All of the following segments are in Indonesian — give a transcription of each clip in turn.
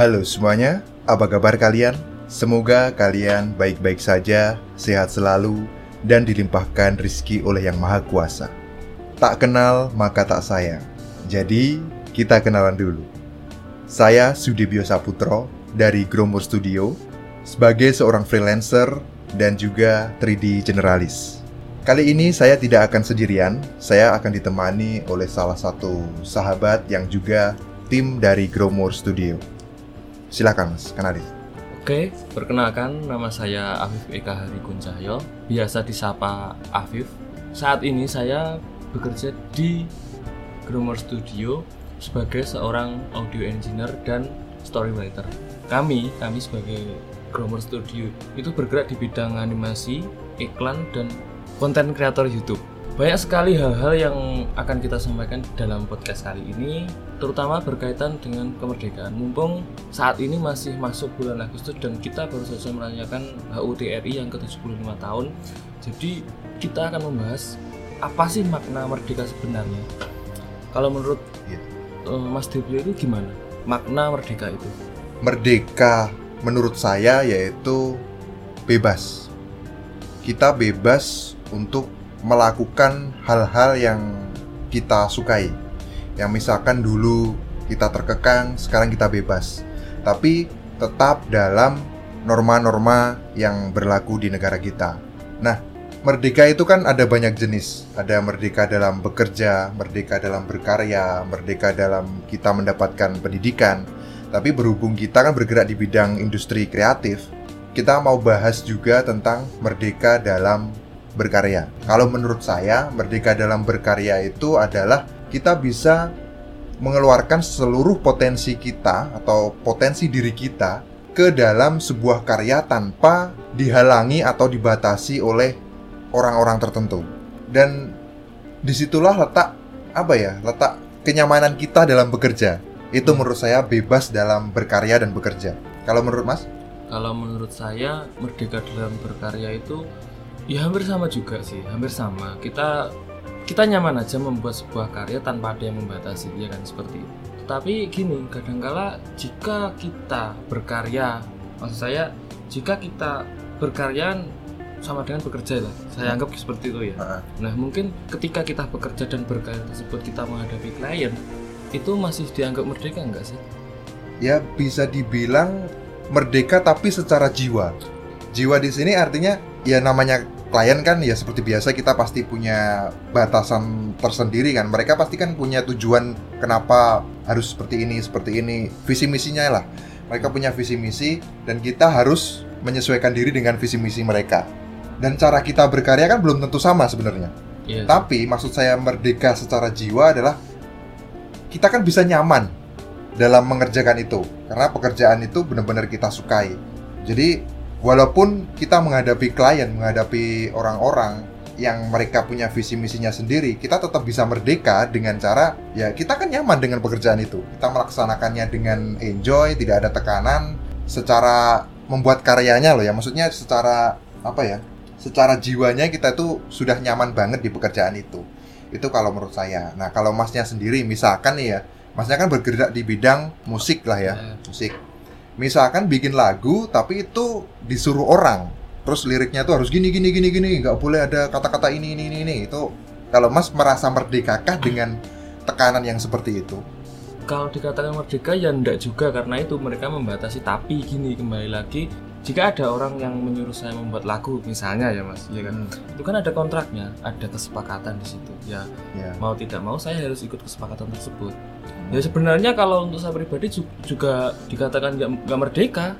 Halo semuanya, apa kabar kalian? Semoga kalian baik-baik saja, sehat selalu, dan dilimpahkan rizki oleh Yang Maha Kuasa. Tak kenal maka tak sayang. Jadi, kita kenalan dulu. Saya Sudibyo Saputro dari Gromor Studio sebagai seorang freelancer dan juga 3D generalis. Kali ini saya tidak akan sendirian, saya akan ditemani oleh salah satu sahabat yang juga tim dari Gromor Studio. Silakan Mas, kenalin. Oke, perkenalkan nama saya Afif Eka Hari Kuncahyo, biasa disapa Afif. Saat ini saya bekerja di Gromor Studio sebagai seorang audio engineer dan storywriter. Kami, kami sebagai Gromor Studio itu bergerak di bidang animasi, iklan, dan konten kreator YouTube. Banyak sekali hal-hal yang akan kita sampaikan dalam podcast kali ini, terutama berkaitan dengan kemerdekaan. Mumpung saat ini masih masuk bulan Agustus dan kita baru saja merayakan HUT RI yang ke-75 tahun. Jadi kita akan membahas apa sih makna merdeka sebenarnya. Kalau menurut Iya. eh, Mas Dibli itu gimana? Makna merdeka itu? Merdeka menurut saya yaitu bebas. Kita bebas untuk melakukan hal-hal yang kita sukai. Yang misalkan dulu kita terkekang, sekarang kita bebas. Tapi tetap dalam norma-norma yang berlaku di negara kita. Nah, merdeka itu kan ada banyak jenis. Ada merdeka dalam bekerja, merdeka dalam berkarya, merdeka dalam kita mendapatkan pendidikan. Tapi berhubung kita kan bergerak di bidang industri kreatif, kita mau bahas juga tentang merdeka dalam berkarya. Kalau menurut saya, merdeka dalam berkarya itu adalah kita bisa mengeluarkan seluruh potensi kita atau potensi diri kita ke dalam sebuah karya tanpa dihalangi atau dibatasi oleh orang-orang tertentu. Dan di situlah letak apa ya? Letak kenyamanan kita dalam bekerja. Itu menurut saya bebas dalam berkarya dan bekerja. Kalau menurut Mas? Kalau menurut saya merdeka dalam berkarya itu ya hampir sama juga sih, hampir sama. Kita kita nyaman aja membuat sebuah karya tanpa ada yang membatasi, ya kan seperti itu. Tapi gini, kadangkala jika kita berkarya, maksud saya jika kita berkarya sama dengan bekerja lah. Saya anggap seperti itu ya. Nah, mungkin ketika kita bekerja dan berkarya tersebut kita menghadapi klien, itu masih dianggap merdeka enggak sih? ya bisa dibilang merdeka tapi secara jiwa. Jiwa di sini artinya ya namanya klien kan ya seperti biasa kita pasti punya batasan tersendiri kan. Mereka pasti kan punya tujuan kenapa harus seperti ini, seperti ini, visi misinya lah. Mereka punya visi misi dan kita harus menyesuaikan diri dengan visi misi mereka. Dan cara kita berkarya kan belum tentu sama sebenarnya. Iya. Tapi maksud saya merdeka secara jiwa adalah kita kan bisa nyaman dalam mengerjakan itu karena pekerjaan itu benar-benar kita sukai. Jadi walaupun kita menghadapi klien, menghadapi orang-orang yang mereka punya visi misinya sendiri, kita tetap bisa merdeka dengan cara ya kita kan nyaman dengan pekerjaan itu. Kita melaksanakannya dengan enjoy, tidak ada tekanan secara membuat karyanya loh ya. Maksudnya secara apa ya? Secara jiwanya kita tuh sudah nyaman banget di pekerjaan itu. Itu kalau menurut saya. Nah, kalau Masnya sendiri misalkan nih ya, Masnya kan bergerak di bidang musik lah ya, Eh, musik. Misalkan bikin lagu tapi itu disuruh orang, terus liriknya tuh harus gini gini gini gini, nggak boleh ada kata-kata ini ini ini ini. Itu kalau Mas merasa merdekakah dengan tekanan yang seperti itu? kalau dikatakan merdeka ya enggak juga. Karena itu mereka membatasi tapi gini kembali lagi. Jika ada orang yang menyuruh saya membuat lagu misalnya ya mas ya kan? Itu kan ada kontraknya ada kesepakatan di situ. Ya Ya. mau tidak mau saya harus ikut kesepakatan tersebut ya sebenarnya kalau untuk saya pribadi ju- juga dikatakan nggak merdeka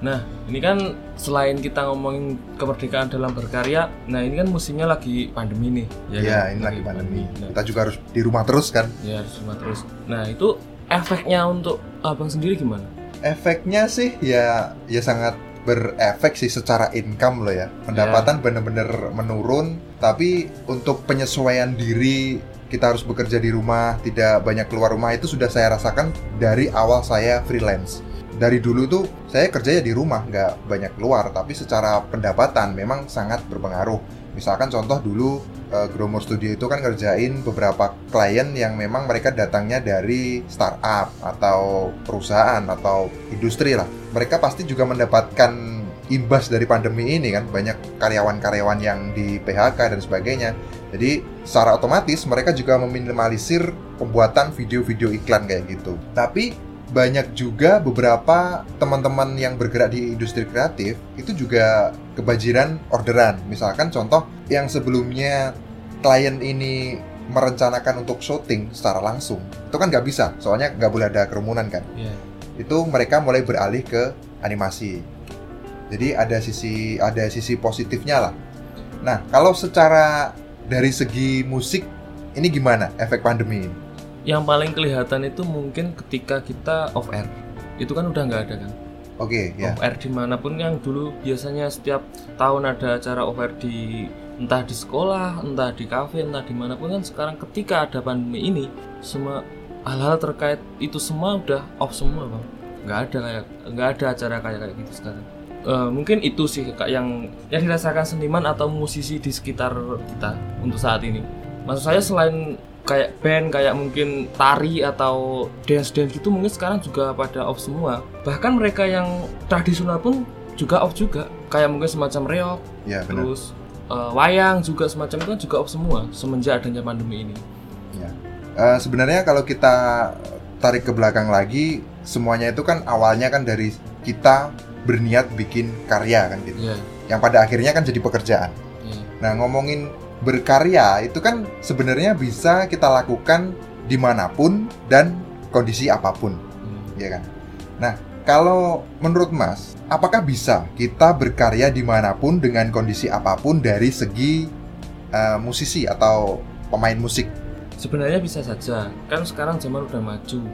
nah ini kan selain kita ngomongin kemerdekaan dalam berkarya nah ini kan musimnya lagi pandemi nih Ya, kan? ini lagi pandemi. Nah, Kita juga harus di rumah terus kan. ya harus cuma terus nah itu efeknya untuk abang sendiri gimana Efeknya sih ya ya sangat berefek sih secara income loh ya. Pendapatan bener-bener menurun, tapi untuk penyesuaian diri kita harus bekerja di rumah, tidak banyak keluar rumah itu sudah saya rasakan dari awal saya freelance. Dari dulu tuh saya kerjanya di rumah, nggak banyak keluar, tapi secara pendapatan memang sangat berpengaruh. Misalkan contoh dulu uh, Gromor Studio itu kan ngerjain beberapa klien yang memang mereka datangnya dari startup atau perusahaan atau industri lah. Mereka pasti juga mendapatkan imbas dari pandemi ini kan banyak karyawan-karyawan yang di PHK dan sebagainya. Jadi secara otomatis mereka juga meminimalisir pembuatan video-video iklan kayak gitu. Tapi banyak juga beberapa teman-teman yang bergerak di industri kreatif itu juga kebajiran orderan. Misalkan contoh yang sebelumnya klien ini merencanakan untuk syuting secara langsung, itu kan nggak bisa, soalnya nggak boleh ada kerumunan kan. Yeah. Itu mereka mulai beralih ke animasi. Jadi ada sisi ada sisi positifnya lah. Nah kalau secara dari segi musik ini gimana efek pandemi ini? yang paling kelihatan itu mungkin ketika kita off air. Itu kan udah nggak ada kan? Oke okay, ya. Off air di mana pun yang dulu biasanya setiap tahun ada acara off air di entah di sekolah entah di kafe entah di mana pun kan sekarang ketika ada pandemi ini semua hal-hal terkait itu semua udah off semua bang. Nggak ada kayak nggak ada acara kayak kayak gitu sekarang uh, mungkin itu sih kak yang yang dirasakan seniman atau musisi di sekitar kita untuk saat ini. Maksud saya selain kayak band kayak mungkin tari atau dance dance gitu mungkin sekarang juga pada off semua. Bahkan mereka yang tradisional pun juga off juga. Kayak mungkin semacam reok ya, terus uh, wayang juga semacam itu kan juga off semua semenjak adanya pandemi ini. Ya. uh, sebenarnya kalau kita tarik ke belakang lagi semuanya itu kan awalnya kan dari kita berniat bikin karya kan gitu ya. yang pada akhirnya kan jadi pekerjaan ya. nah ngomongin berkarya itu kan sebenarnya bisa kita lakukan di mana pun dan kondisi apa pun, hmm. ya kan? Nah, kalau menurut Mas, apakah bisa kita berkarya di mana pun dengan kondisi apa pun dari segi uh, musisi atau pemain musik? Sebenarnya bisa saja, kan sekarang zaman udah maju,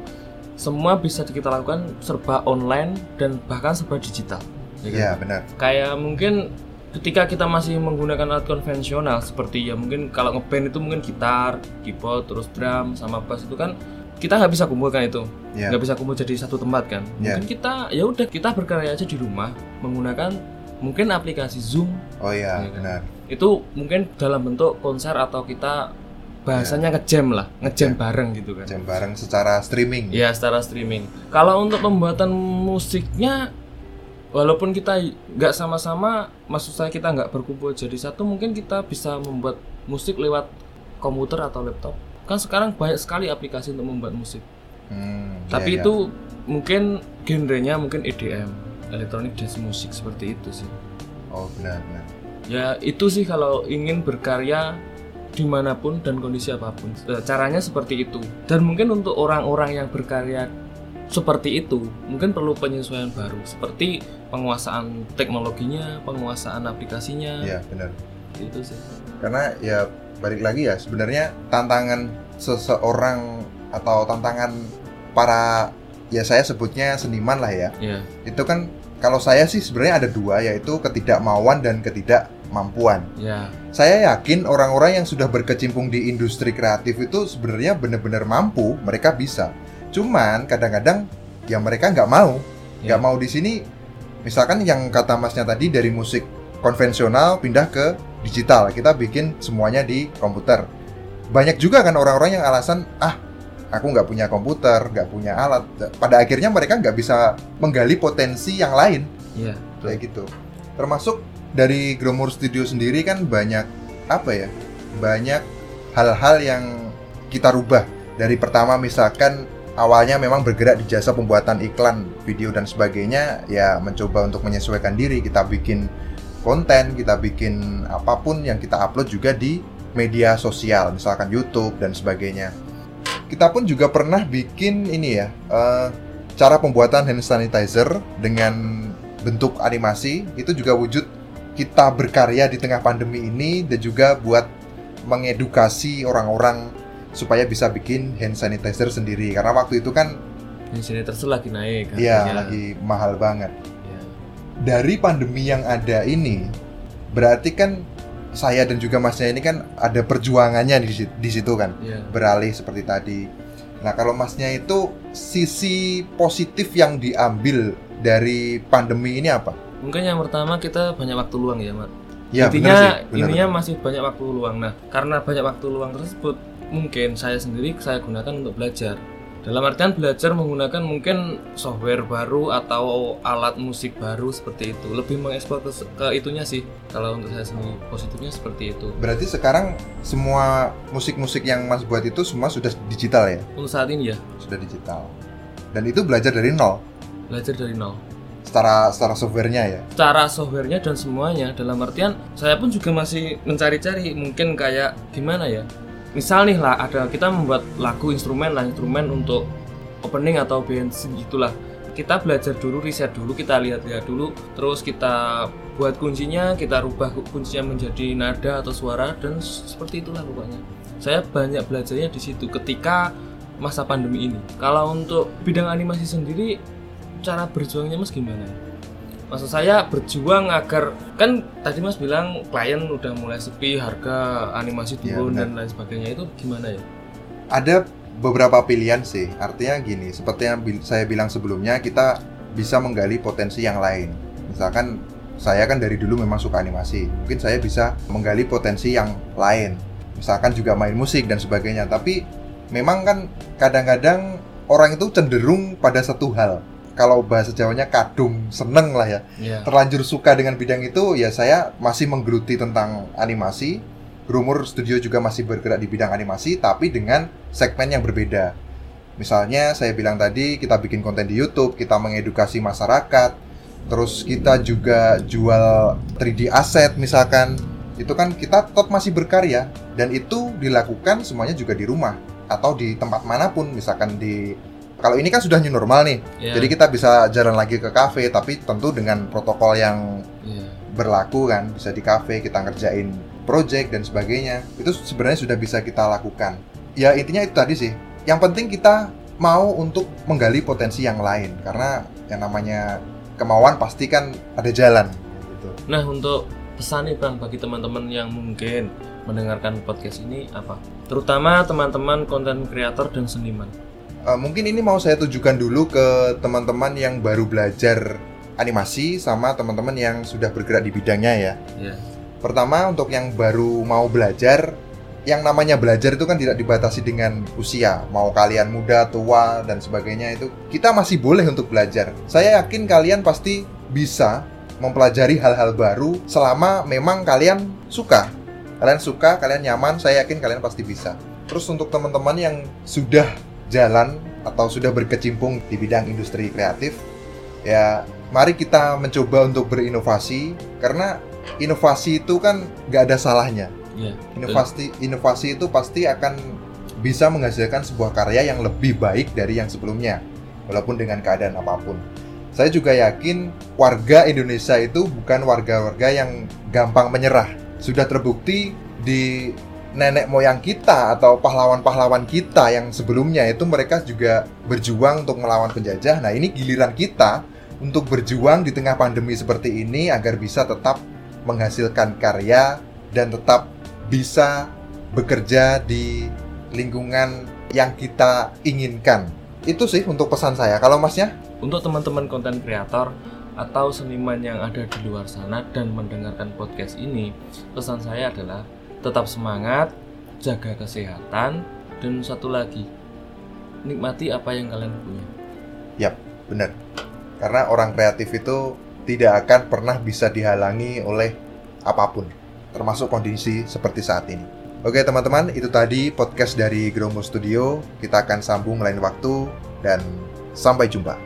semua bisa kita lakukan serba online dan bahkan serba digital. Ya, kan? ya benar. Kayak mungkin ketika kita masih menggunakan alat konvensional seperti ya mungkin kalau ngeband itu mungkin gitar, keyboard, terus drum sama bass itu kan kita nggak bisa kumpulkan itu yeah. nggak bisa kumpul jadi satu tempat kan yeah. mungkin kita ya udah kita berkarya aja di rumah menggunakan mungkin aplikasi Zoom oh iya ya, kan? benar itu mungkin dalam bentuk konser atau kita bahasanya ngejam lah ngejam yeah. bareng gitu kan. Ngejam bareng secara streaming. Ya secara streaming. Kalau untuk pembuatan musiknya walaupun kita nggak sama-sama maksud saya kita nggak berkumpul jadi satu mungkin kita bisa membuat musik lewat komputer atau laptop. Kan sekarang banyak sekali aplikasi untuk membuat musik. Hmm, tapi iya, itu iya. mungkin genrenya mungkin EDM elektronik dance musik seperti itu sih. Oh benar benar. Ya itu sih kalau ingin berkarya di mana pun dan kondisi apa pun. Eh, caranya seperti itu. Dan mungkin untuk orang-orang yang berkarya seperti itu mungkin perlu penyesuaian baru. Seperti penguasaan teknologinya penguasaan aplikasinya. Ya benar. Itu sih. Karena ya balik lagi ya sebenarnya tantangan seseorang atau tantangan para ya saya sebutnya seniman lah ya. Yeah. itu kan kalau saya sih sebenarnya ada dua yaitu ketidakmauan dan ketidakmampuan. Yeah. Saya yakin orang-orang yang sudah berkecimpung di industri kreatif itu sebenarnya benar-benar mampu, mereka bisa. Cuman kadang-kadang ya mereka nggak mau, nggak yeah. mau di sini. Misalkan yang kata masnya tadi dari musik konvensional pindah ke digital, kita bikin semuanya di komputer. Banyak juga kan orang-orang yang alasan ah aku nggak punya komputer, nggak punya alat. Pada akhirnya mereka nggak bisa menggali potensi yang lain. Iya. Kayak gitu. Termasuk dari Gromur Studio sendiri kan banyak apa ya? Banyak hal-hal yang kita rubah. Dari pertama misalkan awalnya memang bergerak di jasa pembuatan iklan, video dan sebagainya, ya mencoba untuk menyesuaikan diri, kita bikin konten, kita bikin apa pun yang kita upload juga di media sosial, misalkan YouTube dan sebagainya. Kita pun juga pernah bikin ini ya, uh, cara pembuatan hand sanitizer dengan bentuk animasi itu juga wujud kita berkarya di tengah pandemi ini dan juga buat mengedukasi orang-orang supaya bisa bikin hand sanitizer sendiri. Karena waktu itu kan hand sanitizer lagi naik iya lagi mahal banget. Ya. dari pandemi yang ada ini berarti kan saya dan juga masnya ini kan ada perjuangannya di, di situ kan? Ya. beralih seperti tadi. Nah kalau masnya itu sisi positif yang diambil dari pandemi ini apa mungkin yang pertama kita banyak waktu luang ya mat. Ya, intinya bener sih, bener. intinya masih banyak waktu luang. Nah karena banyak waktu luang tersebut mungkin saya sendiri saya gunakan untuk belajar. Dalam artian belajar menggunakan mungkin software baru atau alat musik baru seperti itu. Lebih mengekspor ke, ke itunya sih kalau untuk saya sendiri. Positifnya seperti itu. Berarti sekarang semua musik-musik yang Mas buat itu semua sudah digital ya? untuk saat ini ya. Sudah digital. Dan itu belajar dari nol? Belajar dari nol secara secara softwarenya ya. cara softwarenya dan semuanya dalam artian saya pun juga masih mencari-cari mungkin kayak gimana ya. Misal nih lah ada kita membuat lagu instrumen lah instrumen untuk opening atau bensin gitulah kita belajar dulu riset dulu kita lihat-lihat dulu terus kita buat kuncinya kita rubah kuncinya menjadi nada atau suara dan seperti itulah pokoknya. Saya banyak belajarnya di situ ketika masa pandemi ini. Kalau untuk bidang animasi sendiri cara berjuangnya mas gimana maksud saya berjuang agar kan tadi mas bilang klien udah mulai sepi harga animasi Iya, turun benar. dan lain sebagainya itu gimana ya Ada beberapa pilihan sih. Artinya gini, seperti yang saya bilang sebelumnya, kita bisa menggali potensi yang lain. Misalkan saya kan dari dulu memang suka animasi. Mungkin saya bisa menggali potensi yang lain. Misalkan juga main musik dan sebagainya. Tapi memang kan kadang-kadang orang itu cenderung pada satu hal. Kalau bahasa Jawanya kadung, seneng lah ya. ya terlanjur suka dengan bidang itu ya saya masih menggeluti tentang animasi. Grumur Studio juga masih bergerak di bidang animasi tapi dengan segmen yang berbeda. Misalnya saya bilang tadi kita bikin konten di YouTube kita mengedukasi masyarakat terus kita juga jual 3D aset misalkan. Itu kan kita tetap masih berkarya dan itu dilakukan semuanya juga di rumah atau di tempat mana pun misalkan di kalau ini kan sudah new normal nih. Ya, jadi kita bisa jalan lagi ke kafe tapi tentu dengan protokol yang ya. berlaku kan. Bisa di kafe kita ngerjain project dan sebagainya. Itu sebenarnya sudah bisa kita lakukan. Ya intinya itu tadi sih. Yang penting kita mau untuk menggali potensi yang lain. Karena yang namanya kemauan pasti kan ada jalan gitu. nah untuk pesan nih bang bagi teman-teman yang mungkin mendengarkan podcast ini apa? Terutama teman-teman konten kreator dan seniman Eh, mungkin ini mau saya tujukan dulu ke teman-teman yang baru belajar animasi sama teman-teman yang sudah bergerak di bidangnya ya ya Pertama untuk yang baru mau belajar, yang namanya belajar itu kan tidak dibatasi dengan usia, mau kalian muda, tua dan sebagainya itu kita masih boleh untuk belajar. Saya yakin kalian pasti bisa mempelajari hal-hal baru selama memang kalian suka. Kalian suka, kalian nyaman, saya yakin kalian pasti bisa. Terus untuk teman-teman yang sudah jalan atau sudah berkecimpung di bidang industri kreatif, ya mari kita mencoba untuk berinovasi karena inovasi itu kan nggak ada salahnya. ya Inovasi inovasi itu pasti akan bisa menghasilkan sebuah karya yang lebih baik dari yang sebelumnya, walaupun dengan keadaan apa pun. Saya juga yakin warga Indonesia itu bukan warga-warga yang gampang menyerah. Sudah terbukti di nenek moyang kita atau pahlawan-pahlawan kita yang sebelumnya itu mereka juga berjuang untuk melawan penjajah. Nah, ini giliran kita untuk berjuang di tengah pandemi seperti ini agar bisa tetap menghasilkan karya dan tetap bisa bekerja di lingkungan yang kita inginkan. Itu sih untuk pesan saya. Kalau masnya? untuk teman-teman konten kreator atau seniman yang ada di luar sana dan mendengarkan podcast ini, pesan saya adalah tetap semangat, jaga kesehatan, dan satu lagi, nikmati apa yang kalian punya. Benar. Karena orang kreatif itu tidak akan pernah bisa dihalangi oleh apa pun, termasuk kondisi seperti saat ini. Oke teman-teman, itu tadi podcast dari Gromo Studio. Kita akan sambung lain waktu dan sampai jumpa.